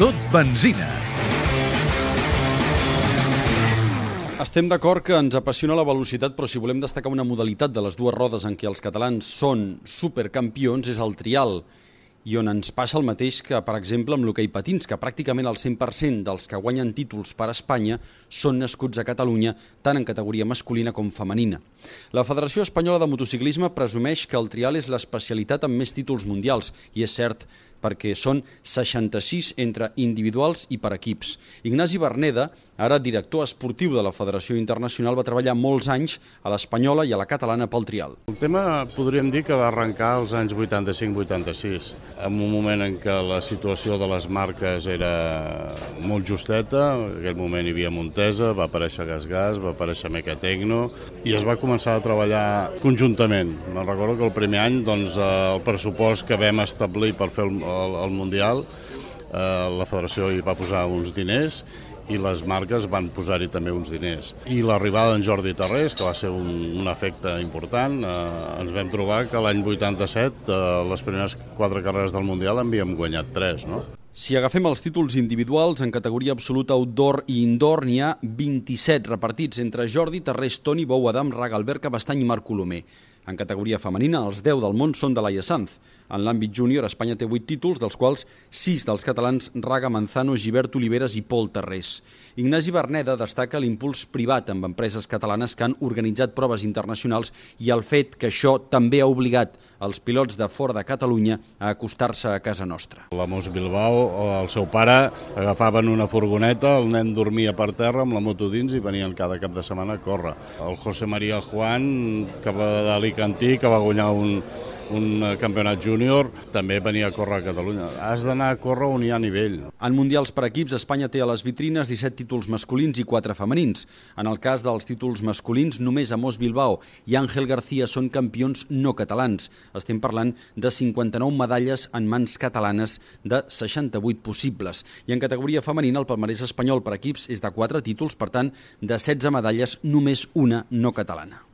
Tot benzina. Estem d'acord que ens apassiona la velocitat, però si volem destacar una modalitat de les dues rodes en què els catalans són supercampions és el trial i on ens passa el mateix que, per exemple, amb l'hoquei patins, que pràcticament el 100% dels que guanyen títols per Espanya són nascuts a Catalunya, tant en categoria masculina com femenina. La Federació Espanyola de Motociclisme presumeix que el trial és l'especialitat amb més títols mundials, i és cert, perquè són 66 entre individuals i per equips. Ignasi Berneda, ara director esportiu de la Federació Internacional, va treballar molts anys a l'Espanyola i a la catalana pel trial. El tema podríem dir que va arrencar als anys 85-86, en un moment en què la situació de les marques era molt justeta, en aquell moment hi havia Montesa, va aparèixer Gas Gas, va aparèixer Mecatecno, i es va començar a treballar conjuntament. Me'n recordo que el primer any doncs, el pressupost que vam establir per fer el, el, el Mundial, eh, la federació hi va posar uns diners i les marques van posar-hi també uns diners. I l'arribada d'en Jordi Tarrés, que va ser un, un efecte important, eh, ens vam trobar que l'any 87, eh, les primeres quatre carreres del Mundial, en havíem guanyat tres, no? Si agafem els títols individuals, en categoria absoluta outdoor i indoor n'hi ha 27 repartits entre Jordi Tarrés, Toni Bou, Adam Raga, Albert Cabastany i Marc Colomer. En categoria femenina, els 10 del món són de Laia Sanz. En l'àmbit júnior, Espanya té 8 títols, dels quals 6 dels catalans Raga Manzano, Givert Oliveres i Pol Tarrés. Ignasi Berneda destaca l'impuls privat amb empreses catalanes que han organitzat proves internacionals i el fet que això també ha obligat els pilots de fora de Catalunya a acostar-se a casa nostra. La Mos Bilbao, el seu pare, agafaven una furgoneta, el nen dormia per terra amb la moto dins i venien cada cap de setmana a córrer. El José María Juan, que va d'Alicantí, que va guanyar un, un campionat júnior, també venia a córrer a Catalunya. Has d'anar a córrer on hi ha nivell. En mundials per equips, Espanya té a les vitrines 17 títols masculins i 4 femenins. En el cas dels títols masculins, només Amos Bilbao i Àngel García són campions no catalans. Estem parlant de 59 medalles en mans catalanes de 68 possibles. I en categoria femenina, el palmarès espanyol per equips és de 4 títols, per tant, de 16 medalles, només una no catalana.